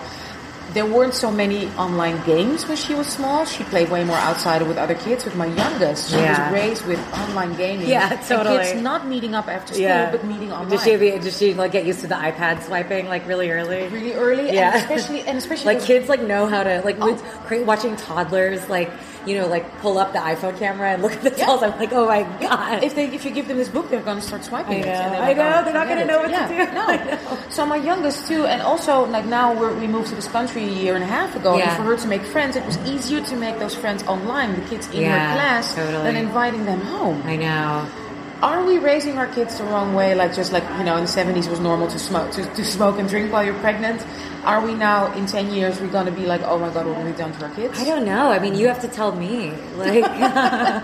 there weren't so many online games when she was small. She played way more outside with other kids. With my youngest, she Yeah. was raised with online gaming. Yeah, And totally. kids not meeting up after school, but meeting online. Did she, be, did she like get used to the iPad swiping like really early? really early? Yeah. and especially and especially like kids like know how to like Oh. watching toddlers like you know like pull up the iPhone camera and look at the Yeah. dolls. I'm like, oh my god. If they if you give them this book, they're going to start swiping I it. know, and they're I like, know, oh, they're not gonna know it. what to do. No. Know. So my youngest too, and also like now we're, we moved to this country a year and a half ago, Yeah. and for her to make friends, it was easier to make those friends online, the kids in Yeah, her class, totally. than inviting them home. I know. Are we raising our kids the wrong way? Like just like you know, in the seventies was normal to smoke to, to smoke and drink while you're pregnant. Are we now in ten years we're going to be like, oh my god, what have we done to our kids? I don't know. I mean, you have to tell me. Like, I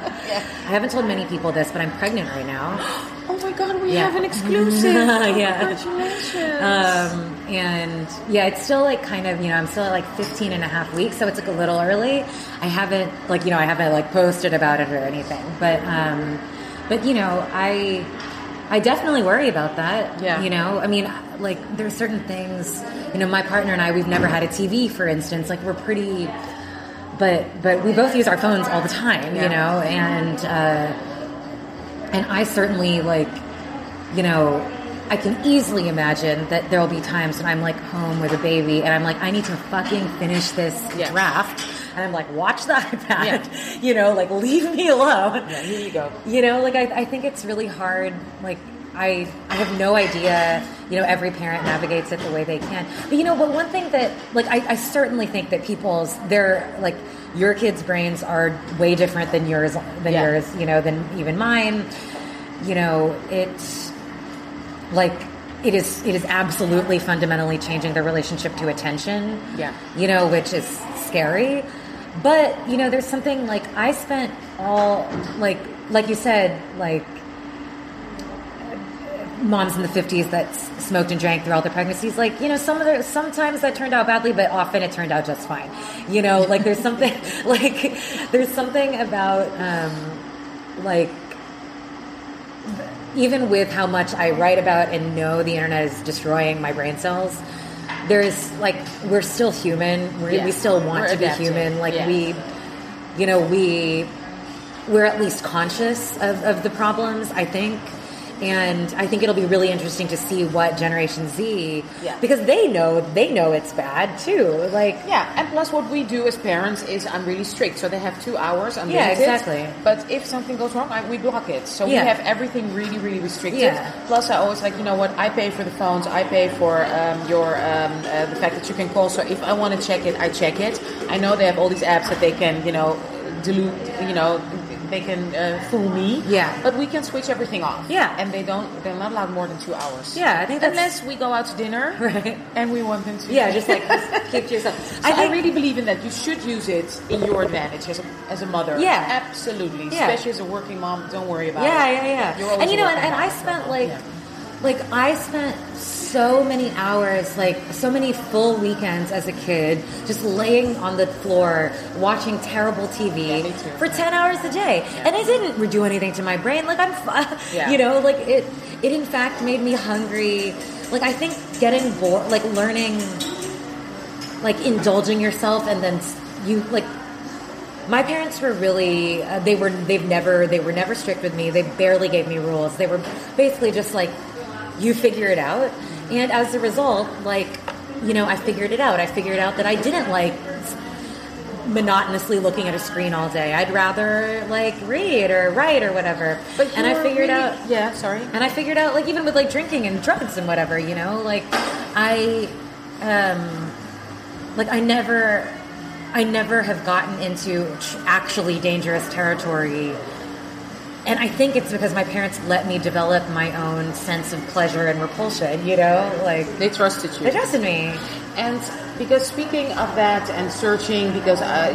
haven't told many people this, but I'm pregnant right now. Oh my god, we Yeah. have an exclusive. Yeah. Congratulations. Um, and yeah, it's still like kind of, you know, I'm still at like 15 and a half weeks, so it's like a little early. I haven't, like, you know, I haven't like posted about it or anything, but, um, but you know, I, I definitely worry about that. Yeah. You know, I mean, like there's certain things. You know, my partner and I, we've never had a TV, for instance. Like we're pretty, but but we both use our phones all the time. Yeah. You know, and uh, and I certainly like, you know. I can easily imagine that there will be times when I'm like home with a baby and I'm like, I need to fucking finish this Yeah. draft. And I'm like, watch the iPad. Yeah. You know, like leave me alone. Yeah, here you go. You know, like I, I think it's really hard. Like I, I have no idea. You know, every parent navigates it the way they can. But you know, but one thing that, like, I, I certainly think that people's, their like your kids' brains are way different than yours, than Yeah. yours. You know, than even mine. You know, it's like it is. It is absolutely fundamentally changing their relationship to attention. Yeah. You know, which is scary. But you know, there's something like I spent all like like you said like moms in the 50s that smoked and drank throughout their pregnancies like you know some of the sometimes that turned out badly but often it turned out just fine. You know like there's something like there's something about um like even with how much I write about and know the internet is destroying my brain cells, there's like we're still human. We're, Yeah. We still want We're to be human. Like Yeah. we, you know, we we're at least conscious of, of the problems. I think. And I think it'll be really interesting to see what Generation Z, Yeah. because they know they know it's bad too. Like, Yeah, and plus what we do as parents is I'm really strict. So they have two hours. I'm Yeah, exactly. But if something goes wrong, I, we block it. So Yeah. we have everything really, really restricted. Yeah. Plus, I always like, you know what? I pay for the phones. I pay for um, your um, uh, the fact that you can call. So if I want to check it, I check it. I know they have all these apps that they can, you know, dilute. You know, they can uh, fool me. Yeah. But we can switch everything off. Yeah. And they don't. They're not allowed more than two hours. Yeah, I think that's- unless we go out to dinner. Right. And we want them to. yeah, just like just keep to yourself. So I, think- really believe in that. You should use it in your advantage as a, as a mother. Yeah. absolutely. Yeah. Especially as a working mom. Don't worry about yeah, it. yeah, yeah. Always And you know, and, and I spent like, Yeah. Like I spent so many hours, like so many full weekends as a kid, just laying on the floor watching terrible TV Yeah, for ten hours a day, and it didn't do anything to my brain. Like I'm, Yeah. you know, like it, it in fact made me hungry. Like I think getting bored, like learning, like indulging yourself, and then you like my parents were really uh, they were they've never they were never strict with me they barely gave me rules they were basically just like you figure it out and as a result like you know i figured it out i figured out that i didn't like monotonously looking at a screen all day i'd rather like read or write or whatever But and i figured really- out Yeah, sorry. and I figured out, like, even with like drinking and drugs and whatever, you know, like, I, um, like, I never, I never have gotten into actually dangerous territory. And I think it's because my parents let me develop my own sense of pleasure and repulsion, you know, like, They trusted you. they trusted me. And because speaking of that and searching, because uh,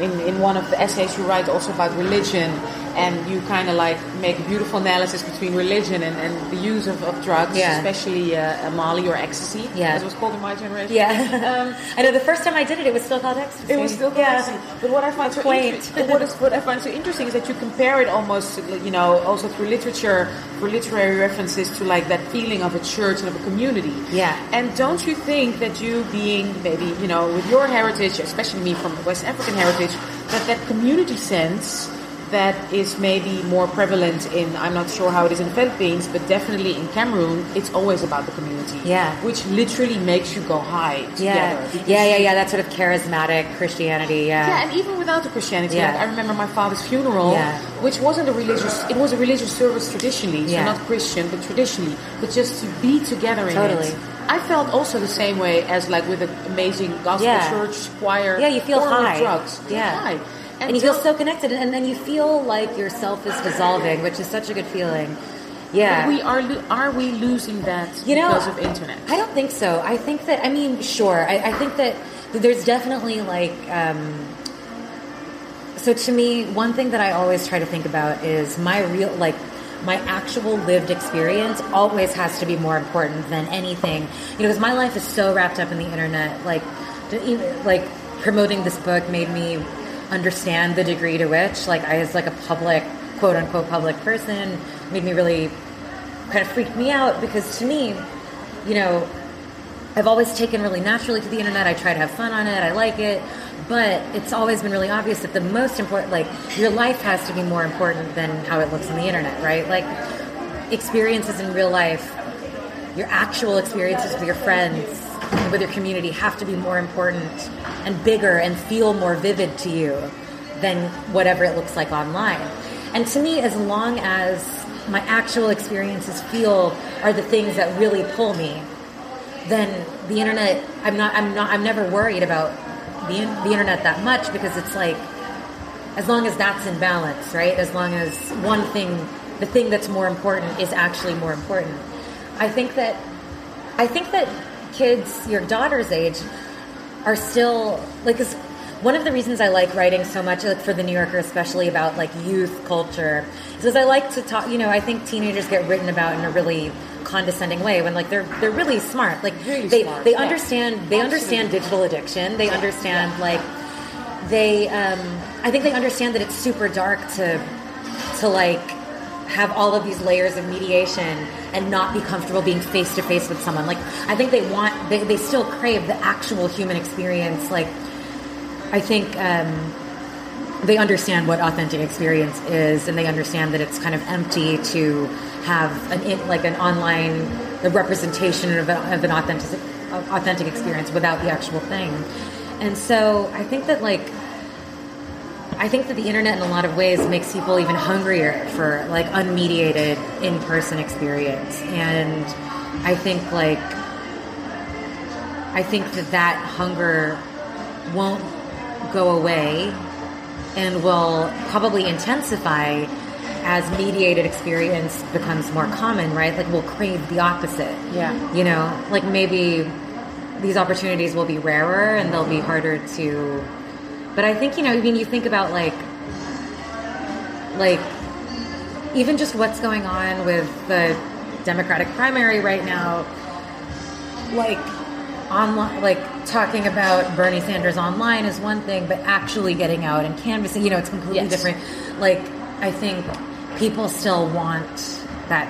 in, in one of the essays you write also about religion, and you kind of like make a beautiful analysis between religion and, and the use of, of drugs, Yeah. especially uh, Molly or ecstasy, Yeah. as it was called in my generation. Yeah. Um, I know the first time I did it, it was still called ecstasy. It was still yeah. crazy. But what I find so interesting, what, is, what I find so interesting is that you compare it almost, you know, also through literature, for literary references to like that feeling of a church and of a community. Yeah. And don't you think that you being maybe, you know, with your heritage, especially me from West African heritage, that that community sense that is maybe more prevalent in, I'm not sure how it is in the Philippines, but definitely in Cameroon, it's always about the community. Yeah. Which literally makes you go high together. Yeah. because Yeah, yeah, yeah. That sort of charismatic Christianity. Yeah. yeah, and even without the Christianity, Yeah. like I remember my father's funeral, Yeah. which wasn't a religious. It was a religious service traditionally, so Yeah. not Christian, but traditionally. But just to be together in Totally. it, I felt also the same way as like with an amazing gospel Yeah. church choir. Yeah, you feel high. drugs. Yeah. high. and you feel so connected, and then you feel like yourself is dissolving, which is such a good feeling. Yeah, We are lo- are we losing that you know, because of internet? I don't think so. I think that I mean, sure. I, I think that there's definitely like. Um, so to me, one thing that I always try to think about is my real like my actual lived experience always has to be more important than anything. You know, because my life is so wrapped up in the internet. Like, like promoting this book made me understand the degree to which, like, I was like a public, quote unquote, public person, made me really kind of freaked me out because to me, you know, I've always taken really naturally to the internet. I try to have fun on it. I like it. But it's always been really obvious that the most important, like, your life has to be more important than how it looks on the internet, right? Like, experiences in real life, your actual experiences with your friends, with your community have to be more important and bigger and feel more vivid to you than whatever it looks like online. And to me, as long as my actual experiences feel are the things that really pull me, then the internet, I'm not, I'm not, I'm never worried about the, the internet that much because it's like, as long as that's in balance, right? As long as one thing, the thing that's more important is actually more important. I think that, I think that kids your daughter's age are still like, one of the reasons I like writing so much like for the New Yorker, especially about like youth culture, is because I like to talk. You know, I think teenagers get written about in a really condescending way when like they're they're really smart. Like Really they smart, they yeah. understand they understand digital addiction. They understand like they. Um, I think they understand that it's super dark to to like have all of these layers of mediation and not be comfortable being face to face with someone. Like I think they want they, they still crave the actual human experience. Like I think um, they understand what authentic experience is, and they understand that it's kind of empty to have an in, like an online the representation of, a, of an authentic authentic experience without the actual thing. And so I think that like I think that the internet in a lot of ways makes people even hungrier for like unmediated in-person experience. And I think like I think that that hunger won't go away and will probably intensify as mediated experience becomes more common, right? Like we'll crave the opposite. Yeah. You know, like maybe these opportunities will be rarer and they'll be harder to but I think, you know, I mean you think about like like even just what's going on with the Democratic primary right now, like online, like talking about Bernie Sanders online is one thing, but actually getting out and canvassing, you know, it's completely Yes. different. Like, I think people still want that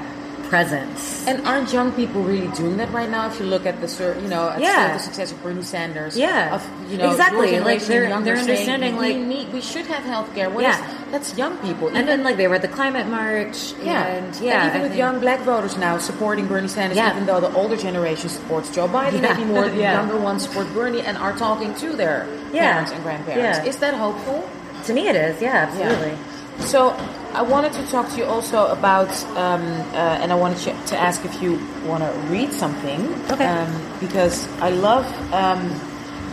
presence. And aren't young people really doing that right now? If you look at the, you know, at Yeah. the success of Bernie Sanders, Yeah. of you know, Exactly. Like, they're- they're saying, understanding, we like- need, we should have healthcare. What Yeah. is- that's young people. and then, like, they were at the climate march. Yeah, And, yeah. even I with think- young black voters now supporting Bernie Sanders, Yeah. even though the older generation supports Joe Biden, Yeah. maybe more the Yeah. younger ones support Bernie and are talking to their Yeah. parents and grandparents. Yeah. Is that hopeful? To me, it is. Yeah, absolutely. So I wanted to talk to you also about, um, uh, and I wanted to ask if you want to read something. Okay. Um, because I love um,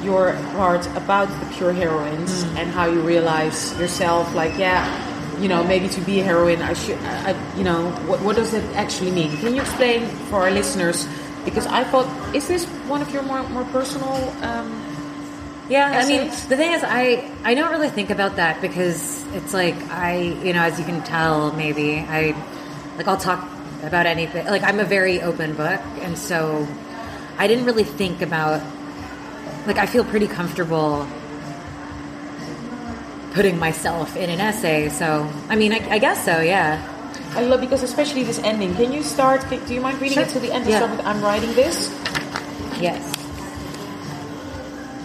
your part about the pure heroines Mm. and how you realize yourself, like, yeah, you know, maybe to be a heroine, I should, I, you know, what, what does it actually mean? Can you explain for our listeners? Because I thought, is this one of your more, more personal? Um, Yeah, I mean, the thing is, I I don't really think about that because it's like I, you know, as you can tell, maybe I like I'll talk about anything. Like I'm a very open book, and so I didn't really think about. Like I feel pretty comfortable putting myself in an essay. So I mean, I, I guess so. Yeah. I love because especially this ending. Can you start? Do you mind reading Sure. it to the end? Yeah. start with, I'm writing this. Yes.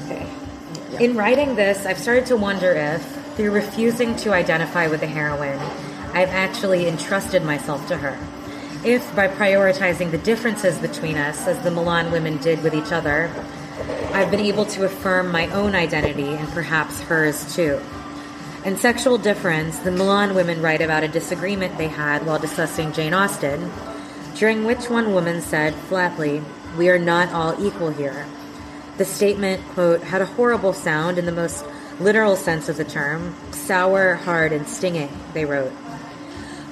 Okay. In writing this, I've started to wonder if, through refusing to identify with the heroine, I've actually entrusted myself to her. If, by prioritizing the differences between us, as the Milan women did with each other, I've been able to affirm my own identity and perhaps hers too. In Sexual Difference, the Milan women write about a disagreement they had while discussing Jane Austen, during which one woman said flatly, We are not all equal here. The statement, quote, had a horrible sound in the most literal sense of the term sour, hard, and stinging, they wrote.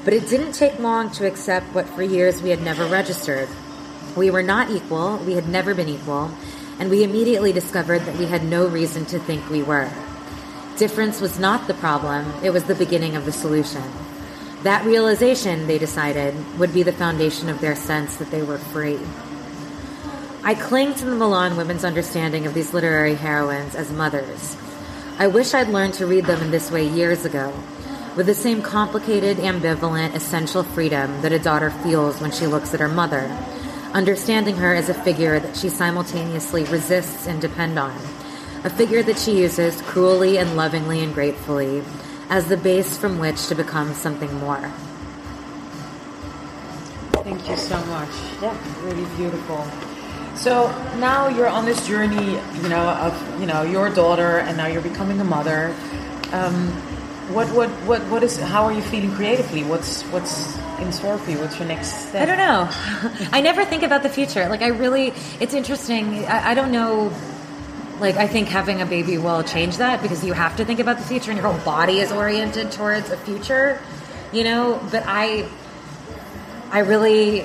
But it didn't take long to accept what for years we had never registered. We were not equal, we had never been equal, and we immediately discovered that we had no reason to think we were. Difference was not the problem, it was the beginning of the solution. That realization, they decided, would be the foundation of their sense that they were free. I cling to the Milan women's understanding of these literary heroines as mothers. I wish I'd learned to read them in this way years ago. with the same complicated, ambivalent, essential freedom that a daughter feels when she looks at her mother, understanding her as a figure that she simultaneously resists and depends on, a figure that she uses cruelly and lovingly and gratefully as the base from which to become something more. Thank you so much. Yeah, really beautiful. So now you're on this journey, you know, of you know your daughter, and now you're becoming a mother. Um, what what what what is? How are you feeling creatively? What's what's in store for you? What's your next step? I don't know. I never think about the future. Like I really, it's interesting. I, I don't know. Like I think having a baby will change that because you have to think about the future, and your whole body is oriented towards a future. You know, but I, I really,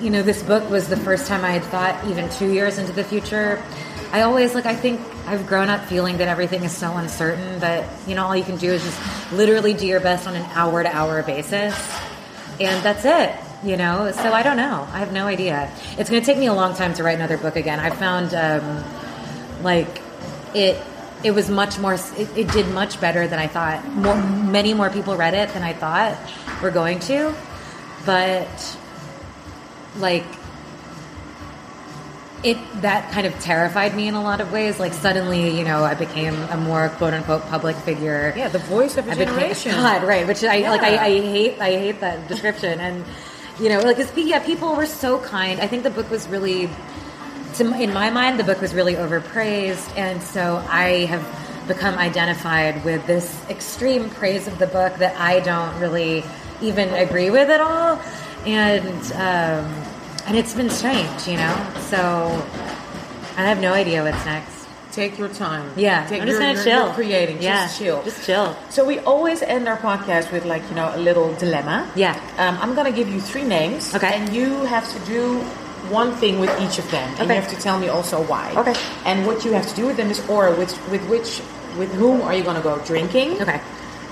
you know, this book was the first time I had thought even two years into the future. I always like. I think I've grown up feeling that everything is so uncertain that you know all you can do is just literally do your best on an hour to hour basis. And that's it you know? So i don't know. I have no idea. It's going to take me a long time to write another book again. I found um, like it it was much more it, it, did much better than i thought. More many more people read it than i thought were going to. But like it that kind of terrified me in a lot of ways. Like suddenly, you know, I became a more quote unquote public figure. Yeah, the voice of a I became- generation. God, right? Which I like. I, I hate. I hate that description. And you know, like, it's, yeah, people were so kind. I think the book was really, to, in my mind, the book was really overpraised, and so I have become identified with this extreme praise of the book that I don't really even agree with at all. And um, and it's been strange, you know. So I have no idea what's next. Take your time. Yeah, Take I'm just gonna chill. You're creating. Yeah, Just chill. just chill. So we always end our podcast with like you know a little dilemma. Yeah. Um, I'm gonna give you three names. Okay. And you have to do one thing with each of them, and Okay. you have to tell me also why. Okay. And what you have to do with them is, or with with which with whom are you gonna go drinking? Okay.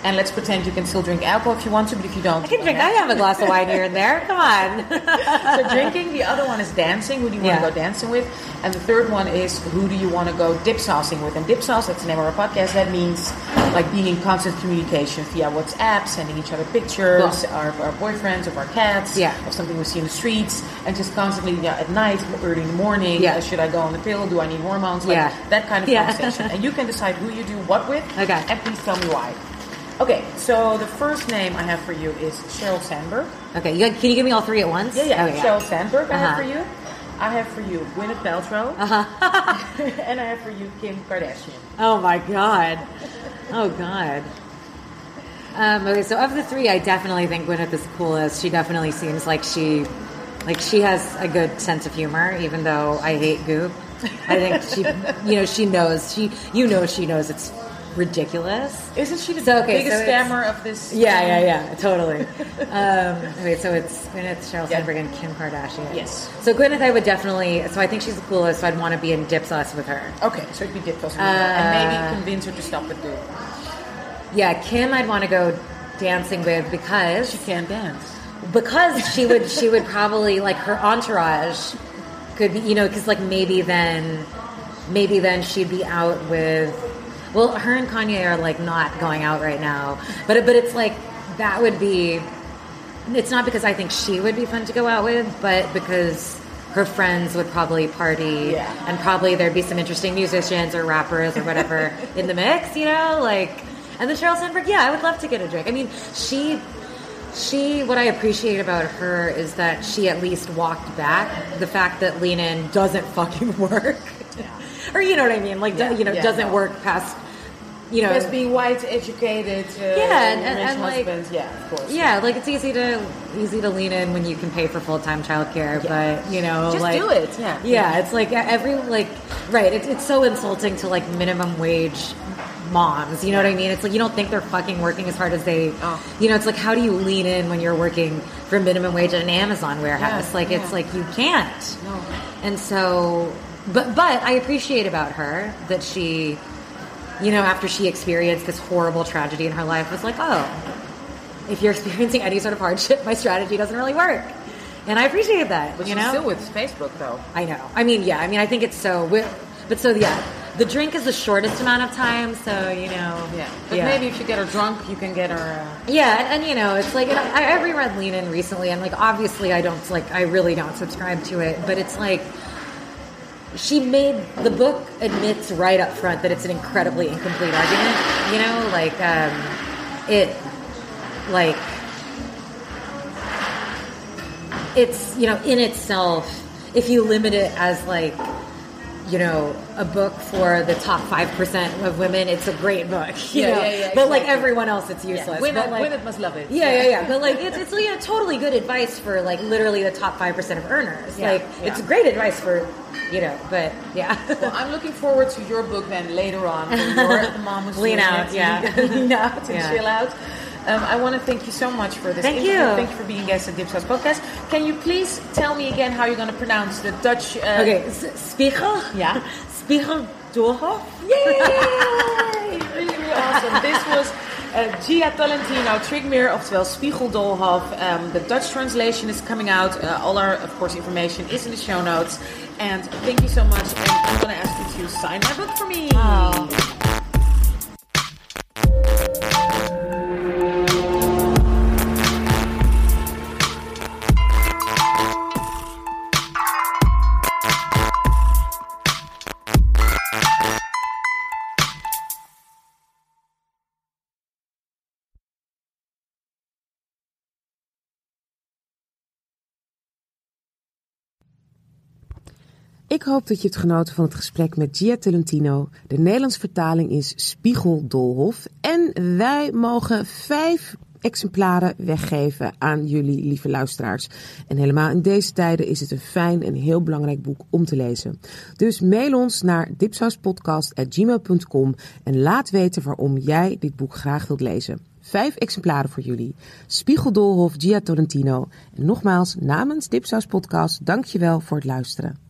And let's pretend you can still drink alcohol if you want to, but if you don't, I can drink. I have a glass of wine here and there. Come on. so drinking. The other one is dancing. Who do you want Yeah. to go dancing with? And the third one is who do you want to go dip saucing with? And dip sauce, that's the name of our podcast. That means like being in constant communication via WhatsApp, sending each other pictures, Cool. our, our boyfriends, of our cats, Yeah. of something we see in the streets, and just constantly yeah, at night, early in the morning. Yeah. uh, should I go on the pill? Do I need hormones? Like Yeah. that kind of Yeah. conversation. and you can decide who you do what with. Okay. And please tell me why. Okay, so the first name I have for you is Sheryl Sandberg. okay, you, can you give me all three at once? Yeah, yeah. Sheryl Sandberg, I have Uh-huh. for you. I have for you Gwyneth Paltrow. Uh-huh. and I have for you Kim Kardashian. Oh my god. Oh god. Um, okay, so of the three, I definitely think Gwyneth is the coolest. She definitely seems like she, like she has a good sense of humor, even though I hate goop. I think she, you know, she knows. She, you know, she knows it's ridiculous. Isn't she the So, okay, biggest so it's- of this? Yeah, yeah, yeah, totally. um, okay, so it's Gwyneth, Sheryl Yeah. Sandberg, and Kim Kardashian. Yes. So Gwyneth, I would definitely. So I think she's the coolest. So I'd want to be in dip sauce with her. Okay, so it'd be dip sauce. Uh, and maybe convince her to stop with goop. Yeah, Kim, I'd want to go dancing with because She can't dance. because she would she would probably like her entourage could be you know because like maybe then maybe then she'd be out with well her and Kanye are like not going out right now. But but it's like that would be it's not because I think she would be fun to go out with but because her friends would probably party Yeah. and probably there'd be some interesting musicians or rappers or whatever in the mix you know? Like and then Sheryl Sandberg yeah I would love to get a drink. I mean she she what i appreciate about her is that she at least walked back. The fact that lean in doesn't fucking work or you know what i mean like Yeah, you know yeah, doesn't no. work past you know As being white, educated, uh, Yeah, and- and- and, like- yeah, of course. yeah like it's easy to easy to lean in when you can pay for full-time childcare but you know Just like do it, yeah. yeah it's like every like right it's, it's so insulting to like minimum wage moms you know what i mean it's like you don't think they're fucking working as hard as they Oh. you know it's like how do you lean in when you're working for minimum wage at an amazon warehouse Yeah, like it's like you can't No. and so but but i appreciate about her that she you know after she experienced this horrible tragedy in her life was like oh if you're experiencing any sort of hardship my strategy doesn't really work and i appreciate that But you know still with Facebook, though. I know. I mean, yeah. I mean, I think it's so. But so yeah. the drink is the shortest amount of time, so you know. Yeah, but maybe if you get her drunk, you can get her. Uh... Yeah, and, and, you know, it's like and I, I reread Lean In recently, and like obviously I don't like I really don't subscribe to it, but it's like she made the book admits right up front that it's an incredibly incomplete argument. You know, like um, it, like it's you know in itself. If you limit it as like you know, a book for the top five percent of women, it's a great book. You yeah, know? yeah, yeah, But exactly. like everyone else, it's useless. Women, but like, women must love it. Yeah, yeah, yeah. But like, it's it's you know, totally good advice for like literally the top five percent of earners. Like, it's great advice for you know. But yeah. Well, I'm looking forward to your book then later on. When you're the mom who's Lean out, yeah. lean out and Yeah. chill out. Um, I want to thank you so much for this Thank interview. you. Thank you for being guest at Dipsaus Podcast. Can you please tell me again how you're going to pronounce the Dutch? Uh, okay, Spiegel. Yeah. Spiegel Doorhof. Yay! really, really awesome. This was uh, Jia Tolentino, Trick Mirror, oftewel Spiegeldoolhof. Um, the Dutch translation is coming out. Uh, all our, of course, information is in the show notes. And thank you so much. And I'm going to ask you to sign my book for me. Oh. Ik hoop dat je hebt genoten van het gesprek met Gia Tolentino. De Nederlandse vertaling is Spiegeldolhof. En wij mogen vijf exemplaren weggeven aan jullie lieve luisteraars. En helemaal in deze tijden is het een fijn en heel belangrijk boek om te lezen. Dus mail ons naar dipsauspodcast.gmail.com en laat weten waarom jij dit boek graag wilt lezen. Vijf exemplaren voor jullie. Spiegeldolhof Gia Tolentino. En nogmaals, namens Dipsaus Podcast, dankjewel voor het luisteren.